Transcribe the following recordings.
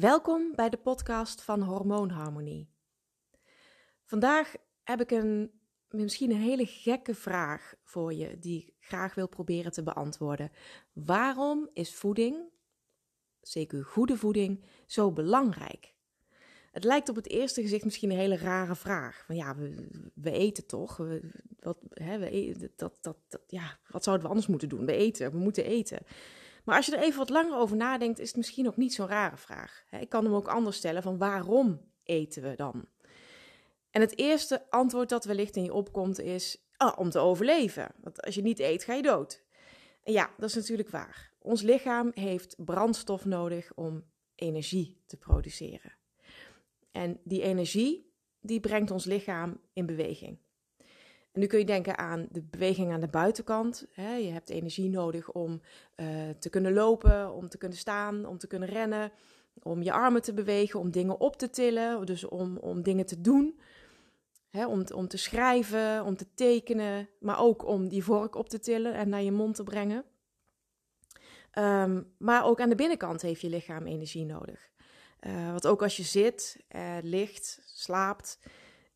Welkom bij de podcast van Hormoonharmonie. Vandaag heb ik een misschien een hele gekke vraag voor je die ik graag wil proberen te beantwoorden. Waarom is voeding, zeker goede voeding, zo belangrijk? Het lijkt op het eerste gezicht misschien een hele rare vraag. Van ja, we, eten toch? Wat, hè, we dat, dat, dat, ja, wat zouden we anders moeten doen? We eten, we moeten eten. Maar als je er even wat langer over nadenkt, is het misschien ook niet zo'n rare vraag. Ik kan hem ook anders stellen van waarom eten we dan? En het eerste antwoord dat wellicht in je opkomt is oh, om te overleven. Want als je niet eet, ga je dood. Ja, dat is natuurlijk waar. Ons lichaam heeft brandstof nodig om energie te produceren. En die energie, die brengt ons lichaam in beweging. En nu kun je denken aan de beweging aan de buitenkant. Hè. Je hebt energie nodig om uh, te kunnen lopen, om te kunnen staan, om te kunnen rennen, om je armen te bewegen, om dingen op te tillen, dus om, om dingen te doen. Hè, om, om te schrijven, om te tekenen, maar ook om die vork op te tillen en naar je mond te brengen. Um, maar ook aan de binnenkant heeft je lichaam energie nodig. Uh, want ook als je zit, uh, ligt, slaapt,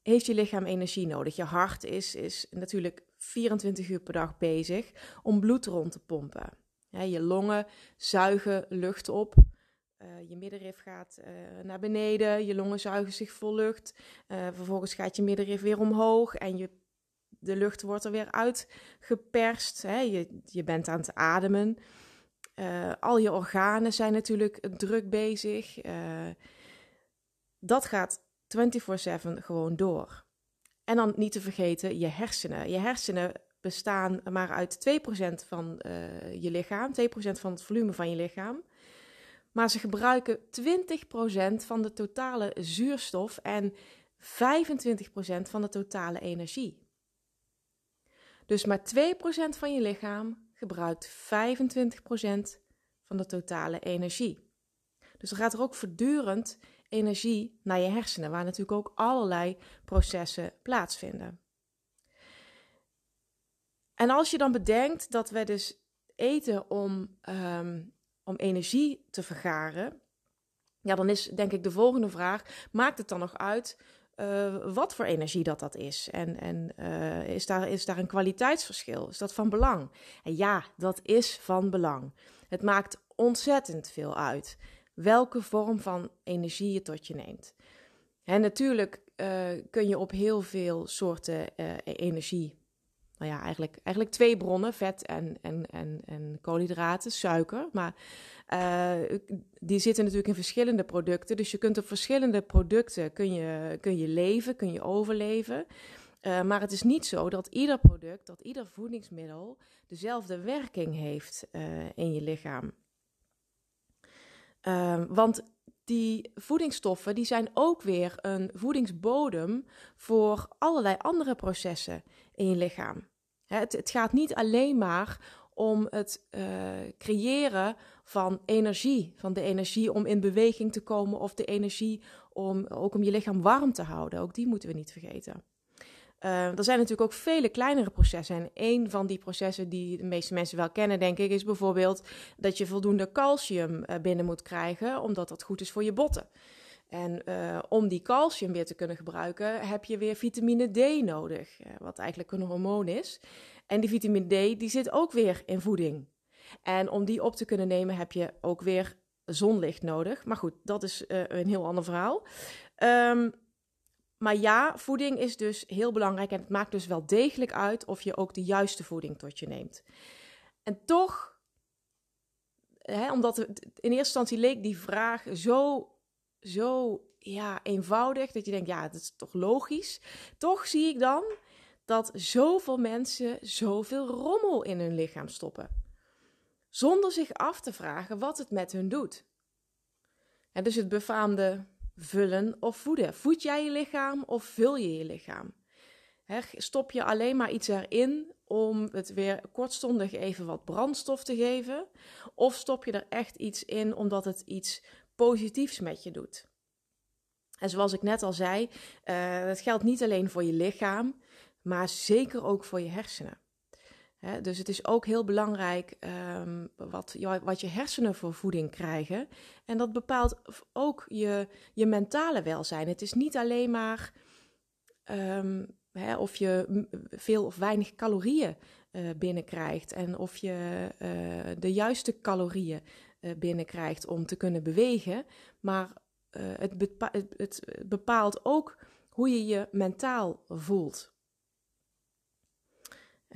heeft je lichaam energie nodig. Je hart is, is natuurlijk 24 uur per dag bezig om bloed rond te pompen. Je longen zuigen lucht op. Uh, je middenrif gaat uh, naar beneden, je longen zuigen zich vol lucht. Uh, vervolgens gaat je middenrif weer omhoog en je, de lucht wordt er weer uitgeperst. Hè? Je, je bent aan het ademen. al je organen zijn natuurlijk druk bezig. dat gaat 24/7 gewoon door. En dan niet te vergeten je hersenen. Je hersenen bestaan maar uit 2% van uh, je lichaam, 2% van het volume van je lichaam. Maar ze gebruiken 20% van de totale zuurstof en 25% van de totale energie. Dus maar 2% van je lichaam gebruikt 25% van de totale energie. Dus er gaat er ook voortdurend energie naar je hersenen, waar natuurlijk ook allerlei processen plaatsvinden. En als je dan bedenkt dat we dus eten om, um, om energie te vergaren, ja, dan is denk ik de volgende vraag: maakt het dan nog uit uh, wat voor energie dat dat is? En, en uh, is, daar, is daar een kwaliteitsverschil? Is dat van belang? En ja, dat is van belang. Het maakt ontzettend veel uit welke vorm van energie je tot je neemt. En natuurlijk uh, kun je op heel veel soorten uh, energie, nou ja, eigenlijk, eigenlijk twee bronnen, vet en, en, en, en koolhydraten, suiker. Maar uh, die zitten natuurlijk in verschillende producten. Dus je kunt op verschillende producten kun je, kun je leven, kun je overleven. Maar het is niet zo dat ieder product, dat ieder voedingsmiddel dezelfde werking heeft in je lichaam. Um, want die voedingsstoffen die zijn ook weer een voedingsbodem voor allerlei andere processen in je lichaam. Het, het gaat niet alleen maar om het uh, creëren van energie, van de energie om in beweging te komen of de energie om ook om je lichaam warm te houden. Ook die moeten we niet vergeten. Uh, er zijn natuurlijk ook vele kleinere processen. En een van die processen die de meeste mensen wel kennen, denk ik, is bijvoorbeeld dat je voldoende calcium uh, binnen moet krijgen, omdat dat goed is voor je botten. En uh, om die calcium weer te kunnen gebruiken, heb je weer vitamine D nodig, wat eigenlijk een hormoon is. En die vitamine D die zit ook weer in voeding. En om die op te kunnen nemen, heb je ook weer zonlicht nodig. Maar goed, dat is een heel ander verhaal. Um, maar ja, voeding is dus heel belangrijk en het maakt dus wel degelijk uit of je ook de juiste voeding tot je neemt. En toch, hè, omdat in eerste instantie leek die vraag zo, zo ja, eenvoudig dat je denkt, ja, dat is toch logisch. Toch zie ik dan dat zoveel mensen zoveel rommel in hun lichaam stoppen. Zonder zich af te vragen wat het met hun doet. En dus het befaamde vullen of voeden. Voed jij je lichaam of vul je je lichaam? stop je alleen maar iets erin om het weer kortstondig even wat brandstof te geven? Of stop je er echt iets in omdat het iets positiefs met je doet? En zoals ik net al zei, uh, dat geldt niet alleen voor je lichaam, maar zeker ook voor je hersenen. Dus het is ook heel belangrijk um, wat, wat je hersenen voor voeding krijgen. En dat bepaalt ook je, je mentale welzijn. Het is niet alleen maar um, of je veel of weinig calorieën uh, binnenkrijgt. En of je uh, de juiste calorieën uh, binnenkrijgt om te kunnen bewegen. Maar het bepaalt ook hoe je je mentaal voelt.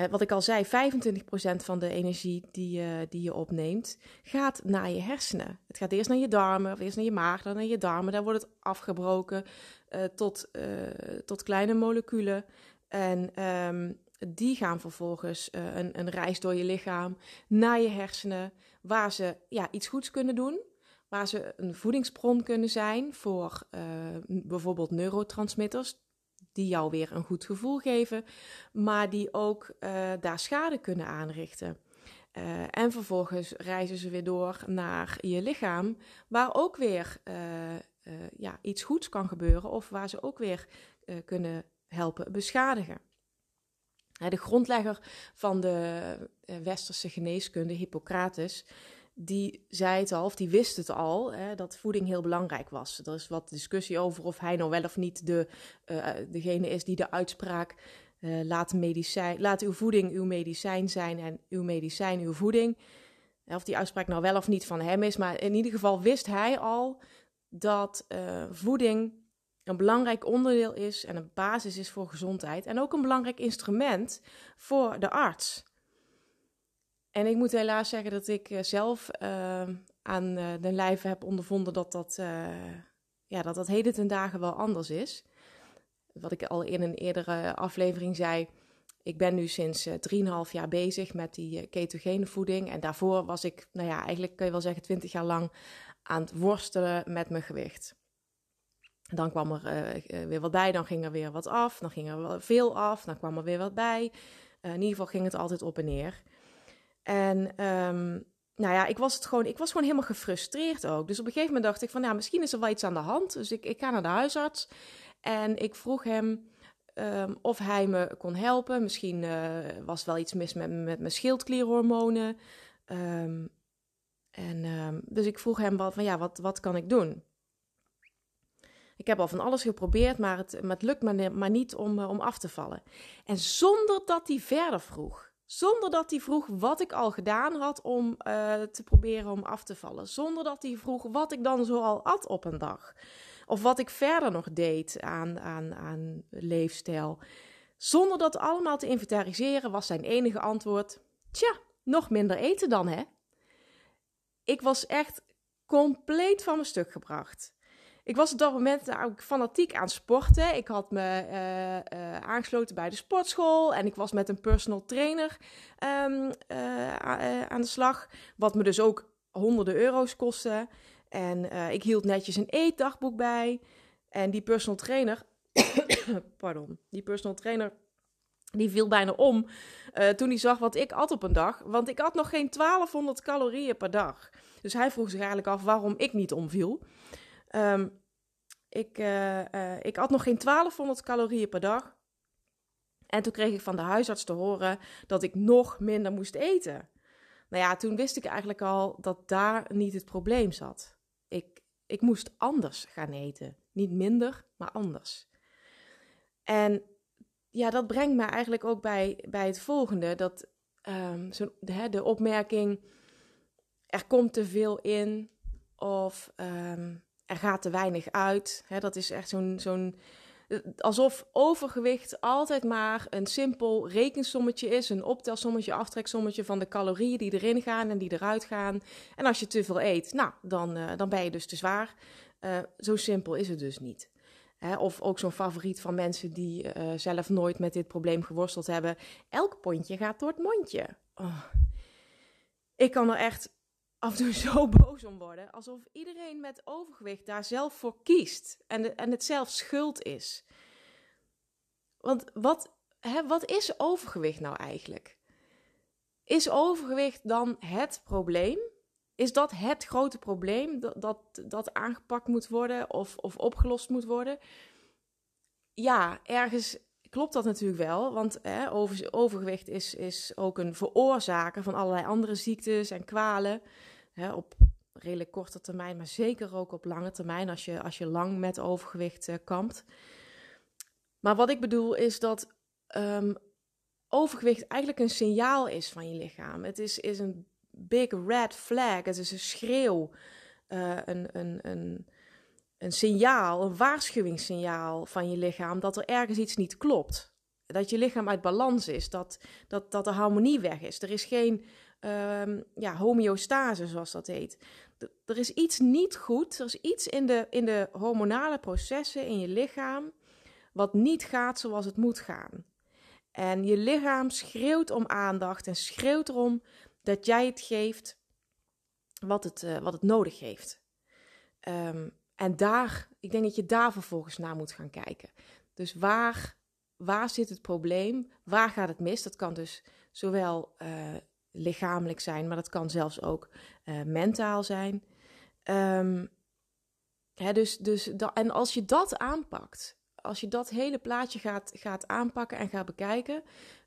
Wat ik al zei, 25% van de energie die, uh, die je opneemt gaat naar je hersenen. Het gaat eerst naar je darmen, of eerst naar je maag, dan naar je darmen. Daar wordt het afgebroken uh, tot, tot kleine moleculen. En um, die gaan vervolgens een, een reis door je lichaam naar je hersenen, waar ze ja, iets goeds kunnen doen. Waar ze een voedingsbron kunnen zijn voor bijvoorbeeld neurotransmitters die jou weer een goed gevoel geven, maar die ook uh, daar schade kunnen aanrichten. Uh, en vervolgens reizen ze weer door naar je lichaam, waar ook weer uh, ja, iets goeds kan gebeuren of waar ze ook weer kunnen helpen beschadigen. De grondlegger van de westerse geneeskunde, Hippocrates, die zei het al, of die wist het al, hè, dat voeding heel belangrijk was. Er is wat discussie over of hij nou wel of niet de, uh, degene is die de uitspraak uh, laat, medicijn, laat uw voeding uw medicijn zijn en uw medicijn uw voeding. Of die uitspraak nou wel of niet van hem is, maar in ieder geval wist hij al dat voeding een belangrijk onderdeel is en een basis is voor gezondheid. En ook een belangrijk instrument voor de arts. En ik moet helaas zeggen dat ik eh, zelf uh, aan uh, de lijve heb ondervonden dat dat, ja, dat dat heden ten dagen wel anders is. Wat ik al in een eerdere aflevering zei. Ik ben nu sinds 3,5 jaar bezig met die ketogene voeding. En daarvoor was ik, nou ja, eigenlijk kun je wel zeggen 20 jaar lang aan het worstelen met mijn gewicht. Dan kwam er weer wat bij, dan ging er weer wat af, dan ging er veel af, dan kwam er weer wat bij. in ieder geval ging het altijd op en neer. En um, nou ja, ik was, het gewoon, ik was gewoon helemaal gefrustreerd ook. Dus op een gegeven moment dacht ik van, ja, misschien is er wel iets aan de hand. Dus ik, ik ga naar de huisarts en ik vroeg hem um, of hij me kon helpen. Misschien uh, was wel iets mis met, met mijn schildklierhormonen. Um, en dus ik vroeg hem wat, van, ja, wat, wat kan ik doen? Ik heb al van alles geprobeerd, maar het, maar lukt me maar niet om, uh, om af te vallen. En zonder dat hij verder vroeg, zonder dat hij vroeg wat ik al gedaan had om uh, te proberen om af te vallen. Zonder dat hij vroeg wat ik dan zoal at op een dag. Of wat ik verder nog deed aan, aan, aan leefstijl. Zonder dat allemaal te inventariseren was zijn enige antwoord: Tja, nog minder eten dan hè? Ik was echt compleet van mijn stuk gebracht. Ik was op dat moment ook fanatiek aan sporten. Ik had me uh, uh, aangesloten bij de sportschool en ik was met een personal trainer um, uh, aan de slag. Wat me dus ook honderden euro's kostte. En ik hield netjes een eetdagboek bij. En die personal trainer, pardon, die personal trainer, die viel bijna om toen hij zag wat ik at op een dag. Want ik had nog geen 1200 calorieën per dag. Dus hij vroeg zich eigenlijk af waarom ik niet omviel. Um, ik, uh, ik had nog geen 1200 calorieën per dag. En toen kreeg ik van de huisarts te horen dat ik nog minder moest eten. Nou ja, toen wist ik eigenlijk al dat daar niet het probleem zat. Ik, ik moest anders gaan eten. Niet minder, maar anders. En ja, dat brengt me eigenlijk ook bij, bij het volgende. Dat um, zo, de, de opmerking, er komt te veel in. Of um, er gaat te weinig uit. Dat is echt zo'n. zo'n alsof overgewicht altijd maar een simpel rekensommetje is. Een optelsommetje, aftreksommetje van de calorieën die erin gaan en die eruit gaan. En als je te veel eet, nou, dan, uh, dan ben je dus te zwaar. Uh, zo simpel is het dus niet. Of ook zo'n favoriet van mensen die zelf nooit met dit probleem geworsteld hebben. Elk pondje gaat door het mondje. Oh. Ik kan er echt af en toe zo boos om worden. Alsof iedereen met overgewicht daar zelf voor kiest. En, en het zelf schuld is. Want wat, hè, wat is overgewicht nou eigenlijk? Is overgewicht dan het probleem? Is dat het grote probleem dat, dat, dat aangepakt moet worden of, of opgelost moet worden? Ja, ergens klopt dat natuurlijk wel, want hè, over, overgewicht is, is ook een veroorzaker van allerlei andere ziektes en kwalen. Hè, op redelijk korte termijn, maar zeker ook op lange termijn als je, als je lang met overgewicht uh, kampt. Maar wat ik bedoel is dat um, overgewicht eigenlijk een signaal is van je lichaam. Het is, is een big red flag, het is een schreeuw, uh, een, een, een, een signaal, een waarschuwingssignaal van je lichaam dat er ergens iets niet klopt. Dat je lichaam uit balans is, dat, dat, dat de harmonie weg is. Er is geen um, ja, homeostase, zoals dat heet. er is iets niet goed, er is iets in de, in de hormonale processen in je lichaam wat niet gaat zoals het moet gaan. En je lichaam schreeuwt om aandacht en schreeuwt erom dat jij het geeft wat het, uh, wat het nodig heeft. Um, en daar, ik denk dat je daar vervolgens naar moet gaan kijken. Dus waar, waar zit het probleem? Waar gaat het mis? Dat kan dus zowel uh, lichamelijk zijn, maar dat kan zelfs ook uh, mentaal zijn. Um, hè, dus, dus en als je dat aanpakt, als je dat hele plaatje gaat, gaat aanpakken en gaat bekijken,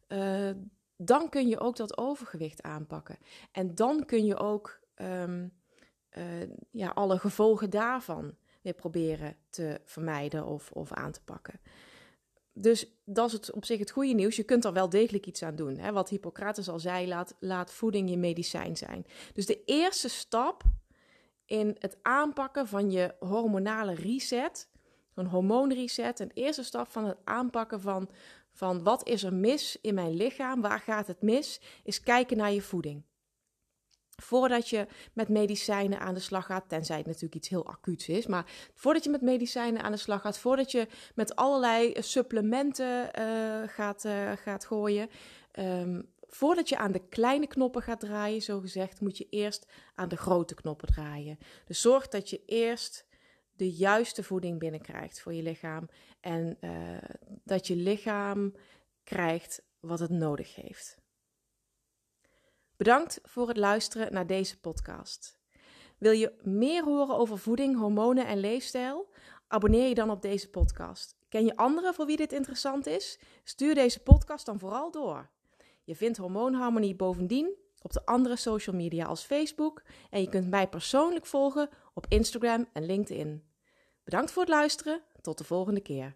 uh, dan kun je ook dat overgewicht aanpakken. En dan kun je ook uh, ja, alle gevolgen daarvan proberen te vermijden of, of aan te pakken. Dus dat is het, op zich het goede nieuws. Je kunt er wel degelijk iets aan doen. Hè? Wat Hippocrates al zei, laat, laat voeding je medicijn zijn. Dus de eerste stap in het aanpakken van je hormonale reset, een hormoonreset, een eerste stap van het aanpakken van, van wat is er mis in mijn lichaam, waar gaat het mis, is kijken naar je voeding. Voordat je met medicijnen aan de slag gaat, tenzij het natuurlijk iets heel acuuts is, maar voordat je met medicijnen aan de slag gaat, voordat je met allerlei supplementen uh, gaat, uh, gaat gooien, um, voordat je aan de kleine knoppen gaat draaien, zo gezegd, moet je eerst aan de grote knoppen draaien. Dus zorg dat je eerst de juiste voeding binnenkrijgt voor je lichaam en dat je lichaam krijgt wat het nodig heeft. Bedankt voor het luisteren naar deze podcast. Wil je meer horen over voeding, hormonen en leefstijl? Abonneer je dan op deze podcast. Ken je anderen voor wie dit interessant is? Stuur deze podcast dan vooral door. Je vindt Hormoonharmonie bovendien op de andere social media als Facebook en je kunt mij persoonlijk volgen op Instagram en LinkedIn. Bedankt voor het luisteren. Tot de volgende keer.